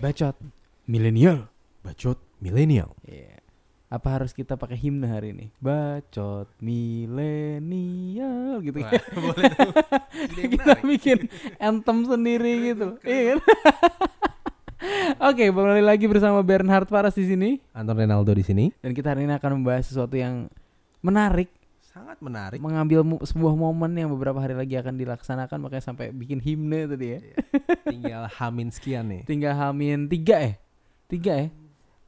Bacot milenial. Bacot milenial. Iya. Apa harus kita pakai himne hari ini? Bacot milenial gitu. Wah, boleh tuh. Kita bikin anthem sendiri gitu. Iya kan? Oke, kembali lagi bersama Bernhard Paras di sini Anton Renaldo di sini. dan kita hari ini akan membahas sesuatu yang menarik, Sangat menarik. mengambil mu- sebuah momen yang beberapa hari lagi akan dilaksanakan makanya sampai bikin himne tadi ya. Iya. Tinggal hamin sekian nih. Tinggal hamin tiga eh, tiga eh.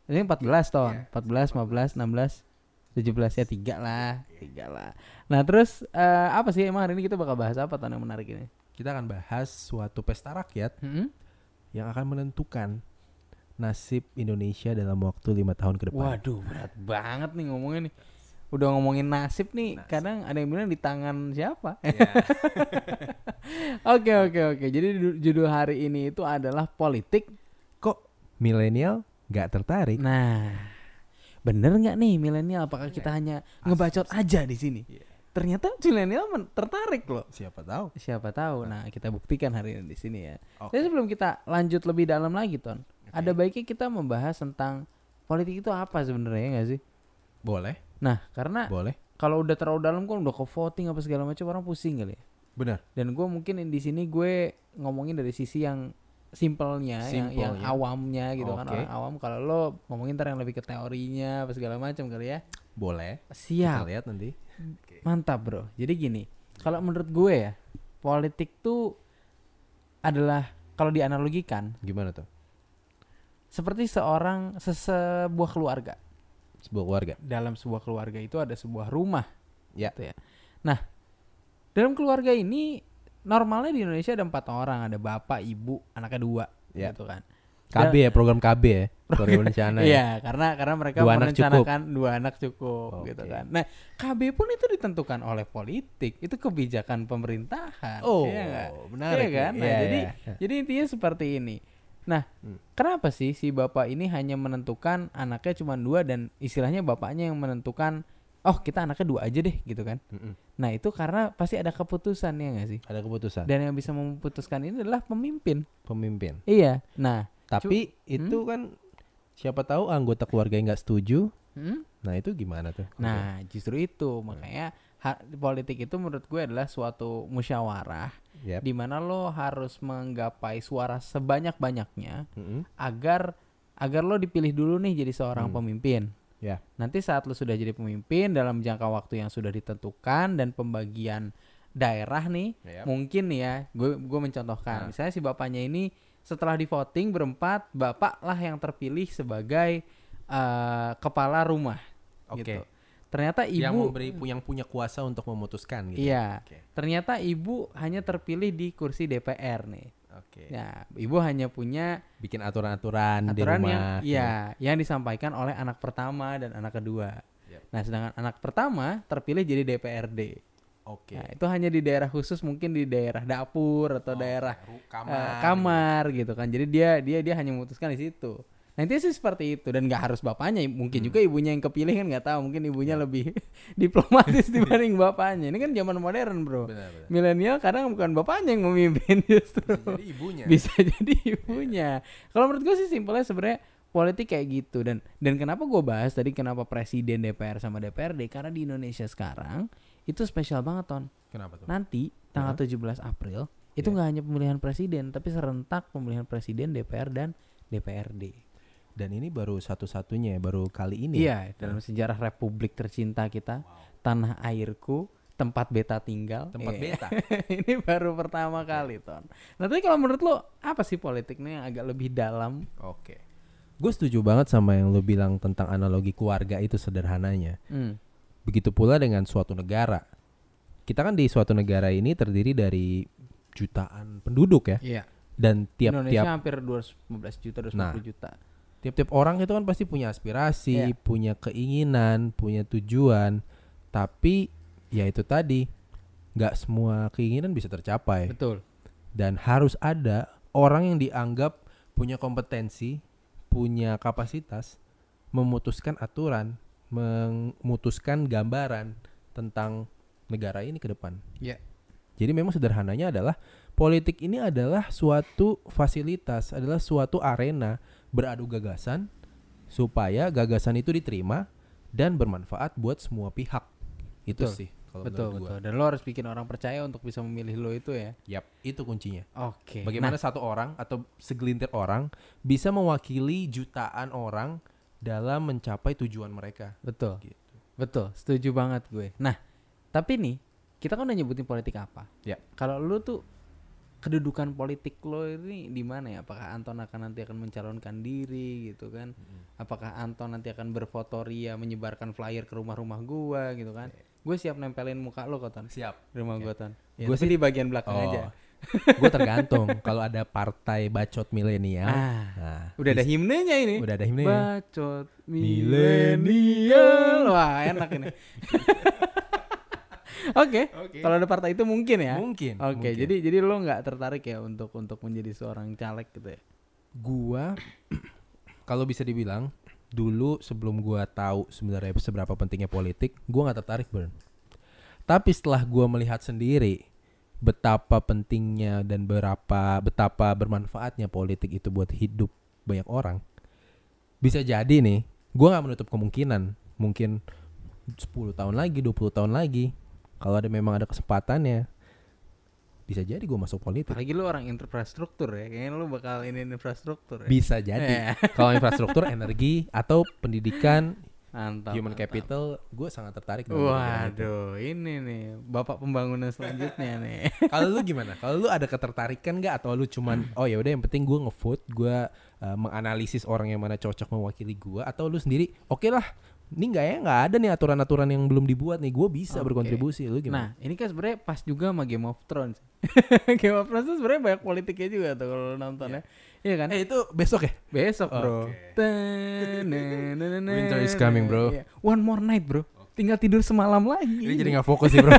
Ini 14 ton, Iya. 14, 15, 16, 17 ya tiga lah, tiga lah. Nah terus eh, apa sih emang hari ini kita bakal bahas apa yang menarik ini? Kita akan bahas suatu pesta rakyat Hmm? yang akan menentukan nasib Indonesia dalam waktu lima tahun ke depan. Waduh berat banget nih ngomongnya nih. Udah ngomongin nasib nih, Nasib. kadang ada yang bilang di tangan siapa? Iya. Oke oke oke. Jadi du- judul hari ini itu adalah politik. Kok milenial nggak tertarik? Nah, bener nggak nih milenial? Apakah kita hanya ngebacot aja di sini? Iya. Ternyata milenial tertarik loh. Siapa tahu? Siapa tahu. Nah, kita buktikan hari ini di sini ya. Oke. Jadi sebelum kita lanjut lebih dalam lagi, Ton, Oke. ada baiknya kita membahas tentang politik itu apa sebenarnya ya nggak sih? Boleh, Nah, karena boleh. kalau udah terlalu dalam kan udah ke voting apa segala macam orang pusing kali ya. Benar. Dan gue mungkin di sini gue ngomongin dari sisi yang simpelnya, yang, yang Simpelnya. awamnya gitu kan Oke. orang awam. Kalau lo ngomongin ntar yang lebih ke teorinya apa segala macam kali ya. Boleh. Siap, Kita lihat nanti. mantap bro. Jadi gini, kalau menurut gue ya politik tuh adalah kalau dianalogikan Gimana tuh? seperti seorang se- sebuah keluarga. Sebuah keluarga. Dalam sebuah keluarga itu ada sebuah rumah. Ya. gitu ya. Nah, dalam keluarga ini normalnya di Indonesia ada empat orang, ada bapak, ibu, anaknya dua, Ya. gitu kan. KB ya, program KB ya. Program bencana ya. Iya, karena karena mereka Dua anak merencanakan dua anak cukup, Oke. gitu kan. Nah, KB pun itu ditentukan oleh politik, itu kebijakan pemerintahan. Oh, iya nggak? menarik Iya nih. kan? Nah, Iya, jadi iya. jadi intinya seperti ini. Nah, Hmm. kenapa sih si bapak ini hanya menentukan anaknya cuma dua dan istilahnya bapaknya yang menentukan, oh kita anaknya dua aja deh, gitu kan? Mm-mm. Nah itu karena pasti ada keputusan ya nggak sih? Ada keputusan Dan yang bisa memutuskan ini adalah pemimpin. pemimpin. Iya. Nah, Tapi itu kan siapa tahu anggota keluarga yang nggak setuju. hmm? Nah itu gimana tuh? nah justru itu makanya ha- politik itu menurut gue adalah suatu musyawarah Yap. di mana lo harus menggapai suara sebanyak banyaknya Mm-mm. agar agar lo dipilih dulu nih jadi seorang Hmm. pemimpin. Ya. Nanti saat lo sudah jadi pemimpin dalam jangka waktu yang sudah ditentukan dan pembagian daerah nih Yap. mungkin nih ya gue gue mencontohkan Nah. misalnya si bapaknya ini setelah di voting berempat bapak lah yang terpilih sebagai eh, kepala rumah Oke. gitu ternyata Yang ibu memberi yang punya kuasa untuk memutuskan gitu. iya Oke. ternyata ibu hanya terpilih di kursi DPR nih Oke. ya ibu hanya punya Bikin aturan-aturan di aturan rumah. yang iya yang disampaikan oleh anak pertama dan anak kedua Yap. nah sedangkan anak pertama terpilih jadi DPRD Oke. nah, itu hanya di daerah khusus mungkin di daerah dapur atau daerah Ru- eh, kamar. kamar gitu kan. Jadi dia dia dia hanya memutuskan di situ. Nanti sih seperti itu dan nggak harus bapaknya, mungkin juga ibunya yang kepilih kan nggak tahu, mungkin ibunya lebih diplomatis dibanding bapaknya. Ini kan zaman modern bro. Milenial kadang bukan bapaknya yang memimpin justru, Bisa jadi ibunya. bisa jadi ibunya. Kalau menurut gue sih simpelnya sebenarnya politik kayak gitu dan dan kenapa gue bahas tadi kenapa presiden DPR sama DPRD karena di Indonesia sekarang itu spesial banget ton. Kenapa tuh? Nanti tanggal 17 April itu Iya. nggak hanya pemilihan presiden tapi serentak pemilihan presiden DPR dan DPRD. Dan ini baru satu-satunya, baru kali ini. Iya, dalam sejarah Republik tercinta kita, tanah airku, tempat beta tinggal. Tempat Iya. beta. ini baru pertama kali, Ton. Nah, tapi kalau menurut lo apa sih politiknya yang agak lebih dalam? Oke. Gue setuju banget sama yang lo bilang tentang analogi keluarga itu sederhananya. Hmm. Begitu pula dengan suatu negara. Kita kan di suatu negara ini terdiri dari jutaan penduduk ya. Iya. Dan Indonesia tiap-tiap hampir 215 juta, 250 Nah. juta. Tiap-tiap orang itu kan pasti punya aspirasi, Iya. punya keinginan, punya tujuan. Tapi ya itu tadi nggak semua keinginan bisa tercapai. Betul. dan harus ada orang yang dianggap punya kompetensi, punya kapasitas memutuskan aturan, memutuskan gambaran tentang negara ini ke depan. Iya. Jadi memang sederhananya adalah politik ini adalah suatu fasilitas, adalah suatu arena beradu gagasan supaya gagasan itu diterima dan bermanfaat buat semua pihak. Itu Betul. sih kalau betul menurut betul. Dan lo harus bikin orang percaya untuk bisa memilih lo itu ya. gua. Yap, itu kuncinya. Oke. Bagaimana Nah, satu orang atau segelintir orang bisa mewakili jutaan orang dalam mencapai tujuan mereka. betul. Gitu. Betul, setuju banget gue. Nah, tapi nih kita kan udah nyebutin politik apa? Ya. Kalau lu tuh kedudukan politik lo ini di mana ya? Apakah Anton akan nanti akan mencalonkan diri gitu kan? Apakah Anton nanti akan berfotoria menyebarkan flyer ke rumah-rumah gua gitu kan? Gue siap nempelin muka lo kok Ton. Siap. Di rumah gua Ton. Ya, Gua tapi sih- di bagian belakang Oh. aja. gue tergantung kalau ada partai bacot milenial. Ah, Nah, udah ada himnenya ini. udah ada himne. Bacot milenial. Wah, enak ini. Oke. Oke. Kalau ada partai itu mungkin ya. Mungkin. Oke, mungkin. jadi jadi lo nggak tertarik ya untuk untuk menjadi seorang caleg gitu ya? gua kalau bisa dibilang dulu sebelum gua tahu sebenarnya seberapa pentingnya politik, gua nggak tertarik, Bern. Tapi setelah gua melihat sendiri betapa pentingnya dan berapa betapa bermanfaatnya politik itu buat hidup banyak orang. Bisa jadi nih, gua nggak menutup kemungkinan mungkin 10 tahun lagi, 20 tahun lagi kalau ada memang ada kesempatannya bisa jadi gua masuk politik. Apalagi lo orang infrastruktur ya, kayaknya lo bakal ini infrastruktur ya. Bisa jadi. Eh, Kalau infrastruktur, energi atau pendidikan, mantap. human mantap. capital, gue sangat tertarik. Waduh, ini nih bapak pembangunan selanjutnya nih. Kalau lu gimana? Kalau lu ada ketertarikan nggak atau lu cuman oh ya udah yang penting gue ngevote, gue uh, menganalisis orang yang mana cocok mewakili gue atau lu sendiri oke lah. Ini nggak ya nggak ada nih aturan-aturan yang belum dibuat nih. Gue bisa Oke. berkontribusi. Lu Nah, gimana? ini kan sebenarnya pas juga sama Game of Thrones. Game of Thrones tuh sebenarnya banyak politiknya juga tuh kalau nonton ya. Iya kan? eh itu besok ya? Besok bro. Oke. Winter is coming, bro. One more night bro. Tinggal tidur semalam lagi. Ini jadi nggak fokus sih bro.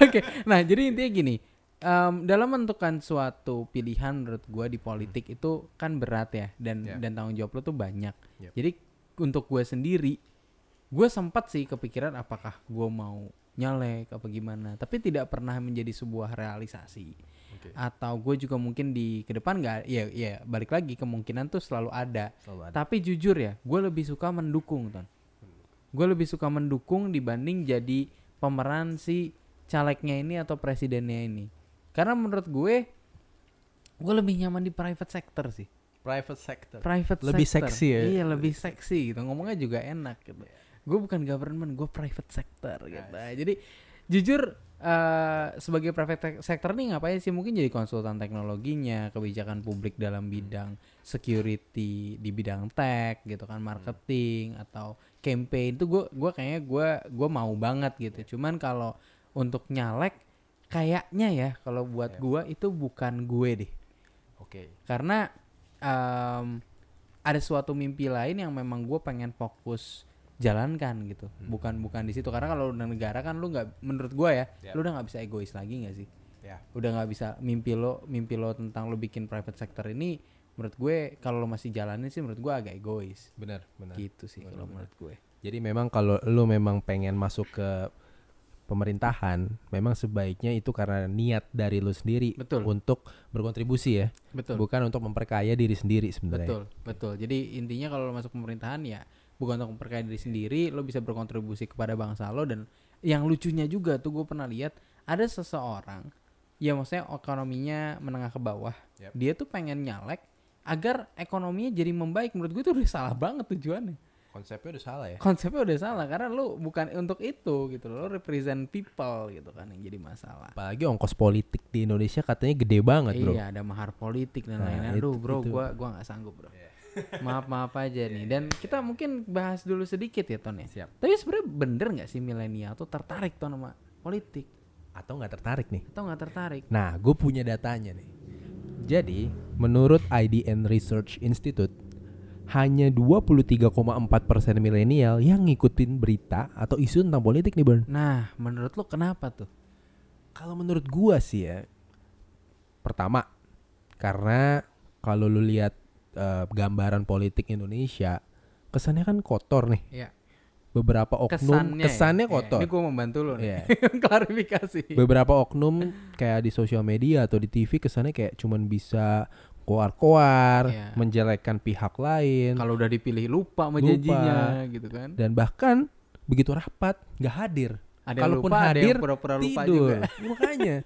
Oke, nah jadi intinya gini, em, dalam menentukan suatu pilihan menurut gua di politik itu kan berat ya dan Ya. dan tanggung jawab lo tuh banyak. Yep. Jadi untuk gue sendiri, gue sempat sih kepikiran apakah gue mau nyalek apa gimana, tapi tidak pernah menjadi sebuah realisasi. Oke. Atau gue juga mungkin di ke depan nggak, ya ya balik lagi kemungkinan tuh selalu ada. Selalu ada. Tapi jujur ya, gue lebih suka mendukung, ton. Gue lebih suka mendukung dibanding jadi pemeran si calegnya ini atau presidennya ini. Karena menurut gue, gue lebih nyaman di private sector sih. Private sector. Private Lebih sector. seksi ya? Iya, lebih seksi gitu. Ngomongnya juga enak gitu. Gue bukan government, gue private sector gitu. Jadi jujur eh sebagai private sector nih ngapain sih? Mungkin jadi konsultan teknologinya, kebijakan publik dalam bidang security di bidang tech gitu kan, marketing atau campaign itu gue gua kayaknya gue gua mau banget gitu. Cuman kalau untuk nyalek kayaknya ya kalau buat gua itu bukan gue deh. Oke. karena em, ada suatu mimpi lain yang memang gue pengen fokus jalankan gitu bukan bukan di situ karena kalau udah negara kan lu nggak menurut gue ya Ya. lu udah nggak bisa egois lagi nggak sih Ya. udah nggak bisa mimpi lo mimpi lo tentang lo bikin private sector ini menurut gue kalau lo masih jalanin sih menurut gue agak egois Benar, benar. gitu sih kalau menurut gue Jadi memang kalau lu memang pengen masuk ke pemerintahan, memang sebaiknya itu karena niat dari lu sendiri Betul. untuk berkontribusi ya, betul bukan untuk memperkaya diri sendiri sebenarnya. Betul, betul. Jadi intinya kalau lo masuk pemerintahan ya bukan untuk memperkaya diri sendiri, lo bisa berkontribusi kepada bangsa lo dan yang lucunya juga tuh gue pernah lihat ada seseorang ya maksudnya ekonominya menengah ke bawah, Yep. dia tuh pengen nyalek agar ekonominya jadi membaik. Menurut gue itu udah salah banget tujuannya. Konsepnya udah salah ya. Konsepnya udah salah karena lo bukan untuk itu gitu lo represent people gitu kan yang jadi masalah. Apalagi ongkos politik di Indonesia katanya gede banget, Bro. Iya, ada mahar politik dan Nah, lain-lain. Aduh, itu- bro, itu. gua gua nggak sanggup, bro. Maaf maaf aja nih. Dan kita mungkin bahas dulu sedikit ya, Ton ya. Siap. Tapi sebenarnya bener nggak sih milenial tuh tertarik ton sama politik Atau nggak tertarik nih? atau nggak tertarik? Nah, gue punya datanya nih. Jadi, menurut IDN Research Institute, hanya 23,4% milenial yang ngikutin berita atau isu tentang politik nih, Bern. Nah, menurut lo kenapa tuh? Kalau menurut gua sih ya, pertama karena kalau lu lihat eh, gambaran politik Indonesia, kesannya kan kotor nih. Iya. beberapa oknum kesannya, kesannya, ya. kotor. Ini gue membantu lo nih. Iya. Klarifikasi. beberapa oknum kayak di sosial media atau di TV kesannya kayak cuman bisa koar-koar, Iya. menjelekkan pihak lain Kalau udah dipilih lupa sama Lupa. janjinya gitu kan. dan bahkan begitu rapat nggak hadir. Ada yang Kalaupun lupa, ada hadir, yang pura-pura lupa Tidur. juga. Makanya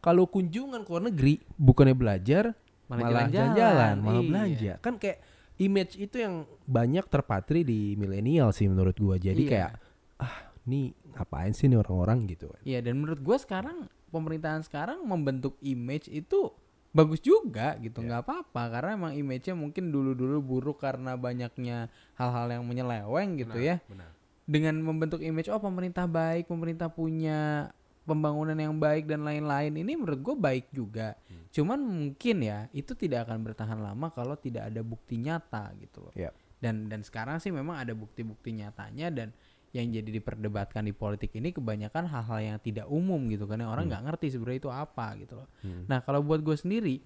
kalau kunjungan ke luar negeri bukannya belajar Malah malah jalan-jalan. malah Iya. belanja. Kan kayak image itu yang banyak terpatri di milenial sih menurut gua. Jadi Iya. kayak ah, nih ngapain sih nih orang-orang gitu kan. Iya dan menurut gue sekarang pemerintahan sekarang membentuk image itu bagus juga gitu Iya. nggak apa-apa karena emang image-nya mungkin dulu-dulu buruk karena banyaknya hal-hal yang menyeleweng gitu ya Benar. dengan membentuk image oh pemerintah baik pemerintah punya pembangunan yang baik dan lain-lain ini menurut gue baik juga Hmm. cuman mungkin ya itu tidak akan bertahan lama kalau tidak ada bukti nyata gitu loh Iya. dan dan sekarang sih memang ada bukti-bukti nyatanya dan yang jadi diperdebatkan di politik ini kebanyakan hal-hal yang tidak umum gitu kan yang orang nggak ngerti sebenarnya itu apa gitu loh Hmm. nah kalau buat gue sendiri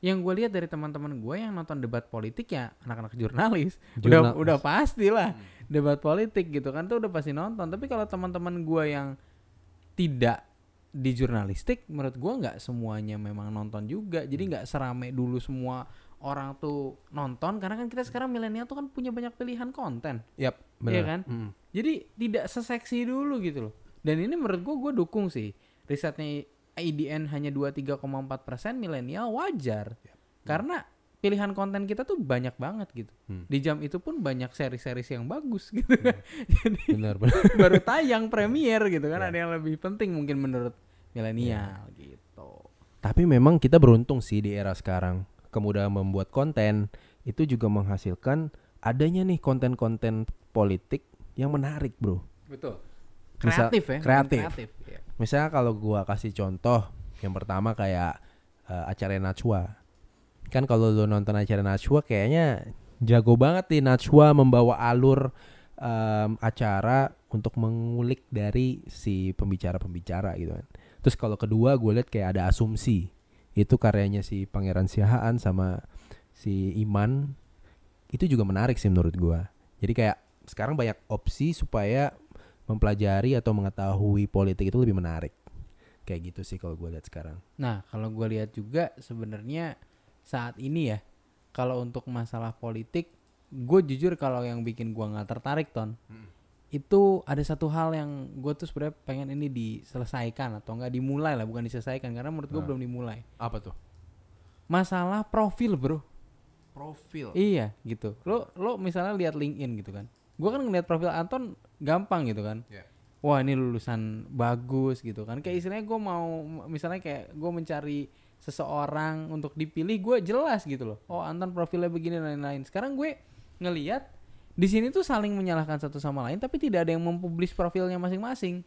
yang gue lihat dari teman-teman gue yang nonton debat politik ya anak-anak jurnalis udah Jurnalis. udah pasti lah debat politik gitu kan tuh udah pasti nonton tapi kalau teman-teman gue yang tidak di jurnalistik menurut gua nggak semuanya memang nonton juga. Jadi nggak serame dulu semua orang tuh nonton karena kan kita sekarang milenial tuh kan punya banyak pilihan konten. Benar. Iya kan? Mm. jadi tidak seseksi dulu gitu loh. Dan ini menurut gua gua dukung sih. Risetnya IDN hanya 23,4 persen milenial wajar. Karena pilihan konten kita tuh banyak banget gitu Hmm. di jam itu pun banyak seri-seri yang bagus gitu kan jadi Benar, benar. baru tayang premier gitu kan Ya. ada yang lebih penting mungkin menurut milenial gitu Tapi memang kita beruntung sih di era sekarang. Kemudahan membuat konten itu juga menghasilkan adanya nih konten-konten politik yang menarik, Bro. betul Misal- kreatif ya kreatif. kreatif ya. Misalnya kalau gua kasih contoh, yang pertama kayak eh, acara Najwa. Kan kalau lu nonton acara Najwa kayaknya jago banget nih Najwa membawa alur em, acara untuk mengulik dari si pembicara-pembicara gitu kan. Terus kalau kedua gue lihat kayak ada asumsi. Itu karyanya si Pangeran Siahaan sama si Iman. Itu juga menarik sih menurut gua. Jadi kayak sekarang banyak opsi supaya mempelajari atau mengetahui politik itu lebih menarik. Kayak gitu sih kalau gue lihat sekarang. nah kalau gue lihat juga sebenarnya saat ini ya kalau untuk masalah politik gue jujur kalau yang bikin gue nggak tertarik ton itu ada satu hal yang gue tuh sebenarnya pengen ini diselesaikan atau enggak dimulai lah bukan diselesaikan karena menurut gue Ah. belum dimulai Apa tuh? masalah profil bro Profil. Iya gitu. Lo lo misalnya lihat LinkedIn gitu kan. Gua kan ngeliat profil Anton gampang gitu kan. Iya. Wah ini lulusan bagus gitu kan. Kayak istilahnya gue mau misalnya kayak gue mencari seseorang untuk dipilih gue jelas gitu loh. Oh Anton profilnya begini dan lain-lain. Sekarang gue ngeliat di sini tuh saling menyalahkan satu sama lain tapi tidak ada yang mempublish profilnya masing-masing.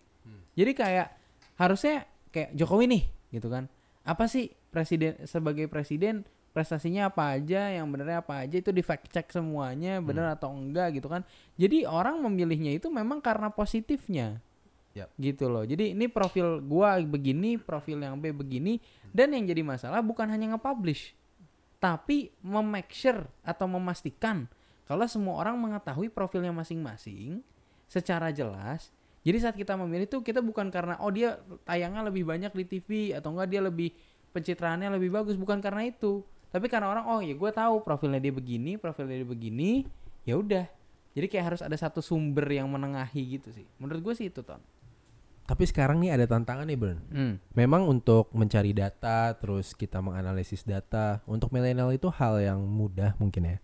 Jadi kayak harusnya kayak Jokowi nih gitu kan. Apa sih presiden sebagai presiden prestasinya apa aja, yang benernya apa aja itu di fact check semuanya bener atau enggak gitu kan. Jadi orang memilihnya itu memang karena positifnya. Yap. Gitu loh. Jadi ini profil gua begini, profil yang B begini dan yang jadi masalah bukan hanya nge-publish tapi memake sure atau memastikan kalau semua orang mengetahui profilnya masing-masing secara jelas. Jadi saat kita memilih itu kita bukan karena oh dia tayangnya lebih banyak di TV atau enggak dia lebih pencitraannya lebih bagus bukan karena itu. Tapi karena orang oh ya gue tahu profilnya dia begini, profilnya dia begini, ya udah. Jadi kayak harus ada satu sumber yang menengahi gitu sih. Menurut gue sih itu ton. Tapi sekarang nih ada tantangan nih, Bern. Hmm. Memang untuk mencari data, terus kita menganalisis data, untuk milenial itu hal yang mudah mungkin ya.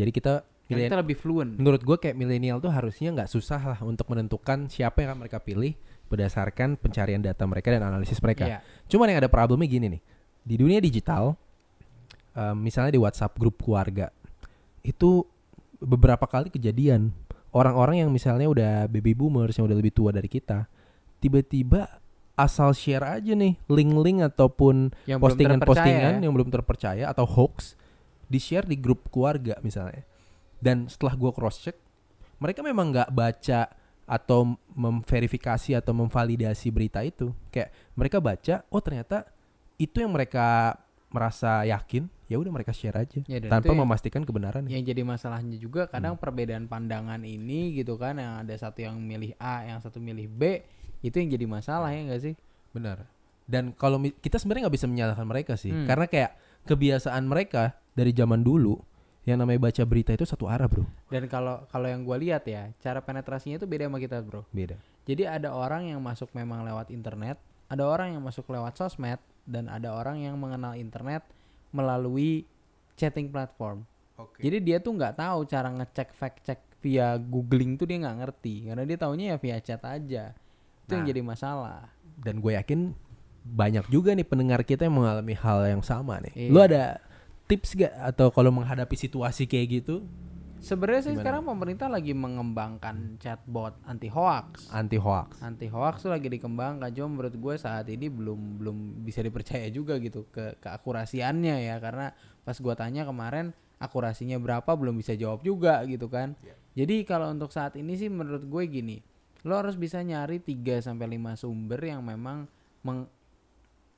Jadi kita Kita lebih fluent. menurut gue kayak milenial tuh harusnya nggak susah lah untuk menentukan siapa yang akan mereka pilih berdasarkan pencarian data mereka dan analisis mereka. Iya. Cuman yang ada problemnya gini nih. Di dunia digital, em, misalnya di WhatsApp grup keluarga, itu beberapa kali kejadian orang-orang yang misalnya udah baby boomers yang udah lebih tua dari kita, tiba-tiba asal share aja nih link-link ataupun postingan-postingan ya. yang belum terpercaya atau hoax di share di grup keluarga misalnya. Dan setelah gua cross check, mereka memang nggak baca atau memverifikasi atau memvalidasi berita itu. Kayak mereka baca, oh ternyata itu yang mereka merasa yakin, ya udah mereka share aja Ya, tanpa yang- memastikan kebenaran. yang jadi masalahnya juga kadang Hmm. perbedaan pandangan ini gitu kan yang ada satu yang milih A yang satu milih B itu yang jadi masalah ya enggak sih Benar. Dan kalau kita sebenarnya nggak bisa menyalahkan mereka sih, Hmm. karena kayak kebiasaan mereka dari zaman dulu yang namanya baca berita itu satu arah bro. dan kalau kalau yang gue lihat ya cara penetrasinya itu beda sama kita bro Beda. jadi ada orang yang masuk memang lewat internet ada orang yang masuk lewat sosmed dan ada orang yang mengenal internet melalui chatting platform Oke. jadi dia tuh nggak tahu cara ngecek fact check via googling tuh dia nggak ngerti karena dia taunya ya via chat aja itu yang Nah. jadi masalah Dan gue yakin banyak juga nih pendengar kita yang mengalami hal yang sama nih. Iya. Lu ada tips gak atau kalau menghadapi situasi kayak gitu Sebenarnya sih Gimana? sekarang pemerintah lagi mengembangkan chatbot anti hoax. anti hoax? Anti hoax tuh lagi dikembangkan, cuma menurut gue saat ini belum belum bisa dipercaya juga gitu ke keakurasiannya ya karena pas gua tanya kemarin akurasinya berapa belum bisa jawab juga gitu kan. Jadi kalau untuk saat ini sih menurut gue gini, lo harus bisa nyari 3 sampai 5 sumber yang memang meng,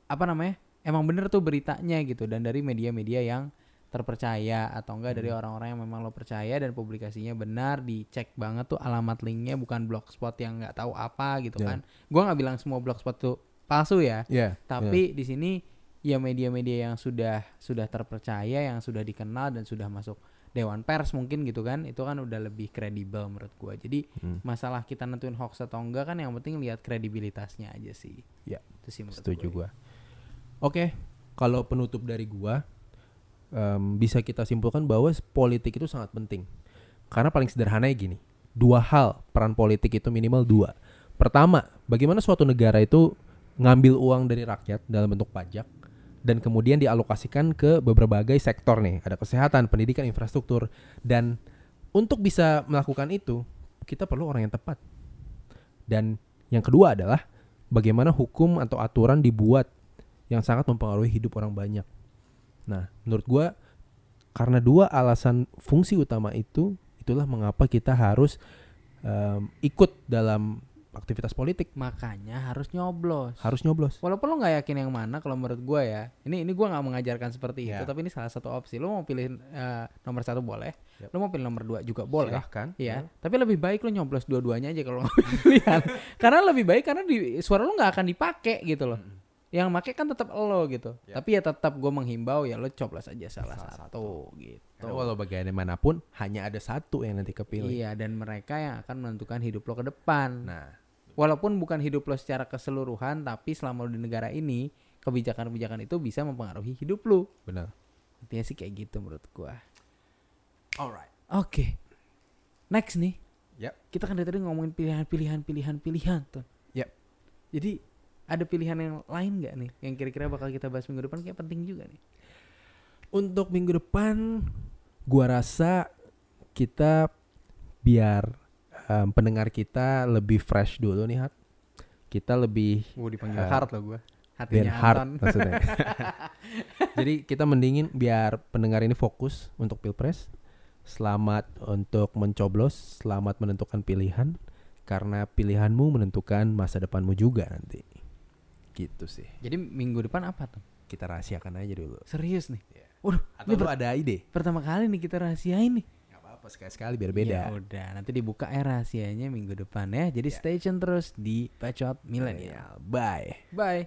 apa namanya? Emang bener tuh beritanya gitu dan dari media-media yang terpercaya atau enggak dari orang-orang yang memang lo percaya dan publikasinya benar dicek banget tuh alamat linknya bukan blogspot yang nggak tahu apa gitu Ya. kan gua nggak bilang semua blogspot tuh palsu ya Iya. tapi di sini ya media-media yang sudah sudah terpercaya yang sudah dikenal dan sudah masuk dewan pers mungkin gitu kan itu kan udah lebih kredibel menurut gua jadi Hmm. masalah kita nentuin hoax atau enggak kan yang penting lihat kredibilitasnya aja sih Ya, itu sih menurut Setuju gua. Oke, kalau penutup dari gua em, bisa kita simpulkan bahwa politik itu sangat penting. Karena paling sederhananya gini, dua hal peran politik itu minimal dua. Pertama, bagaimana suatu negara itu ngambil uang dari rakyat dalam bentuk pajak dan kemudian dialokasikan ke berbagai sektor nih, ada kesehatan, pendidikan, infrastruktur dan untuk bisa melakukan itu kita perlu orang yang tepat. Dan yang kedua adalah bagaimana hukum atau aturan dibuat yang sangat mempengaruhi hidup orang banyak. Nah, menurut gua karena dua alasan fungsi utama itu, itulah mengapa kita harus em, ikut dalam aktivitas politik, makanya harus nyoblos harus nyoblos. Walaupun lo nggak yakin yang mana, kalau menurut gue ya, ini ini gue nggak mengajarkan seperti itu, Ya. tapi ini salah satu opsi. Lo mau pilih eh, nomor satu boleh, Yap. lo mau pilih nomor dua juga boleh. Silahkan. Iya, tapi lebih baik lo nyoblos dua-duanya aja kalau pilihan. karena lebih baik karena di suara lo nggak akan dipakai gitu loh. Yang make kan tetap lo gitu. Ya. Tapi ya tetap gue menghimbau ya lo coblos aja salah, Salah satu, gitu. Karena walau bagaimanapun hanya ada satu yang nanti kepilih. Iya, dan mereka yang akan menentukan hidup lo ke depan. Nah, Walaupun bukan hidup lo secara keseluruhan, tapi selama lo di negara ini, kebijakan-kebijakan itu bisa mempengaruhi hidup lo. benar. Intinya sih kayak gitu menurut gua. Alright. Oke. Next nih. Yap. Kita kan dari tadi ngomongin pilihan-pilihan pilihan-pilihan tuh. Yap. Jadi ada pilihan yang lain nggak nih yang kira-kira bakal kita bahas minggu depan kayak penting juga nih. Untuk minggu depan, gua rasa kita biar em, pendengar kita lebih fresh dulu nih, Hat. Kita lebih Gua dipanggil Eh, hard loh gua. biar Hatinya hard Anton. maksudnya. Jadi kita mendingin biar pendengar ini fokus untuk pilpres. Selamat untuk mencoblos, selamat menentukan pilihan karena pilihanmu menentukan masa depanmu juga nanti. Gitu sih. Jadi minggu depan apa tuh? Kita rahasiakan aja dulu. Serius nih. Iya. Waduh, Atau lu ada ide? pertama kali nih kita rahasiain nih. Gak apa-apa sekali-sekali biar beda. Ya udah, nanti dibuka ya rahasianya minggu depan ya. Jadi Ya. stay tune terus di Pacot Millennial. Bye. Bye.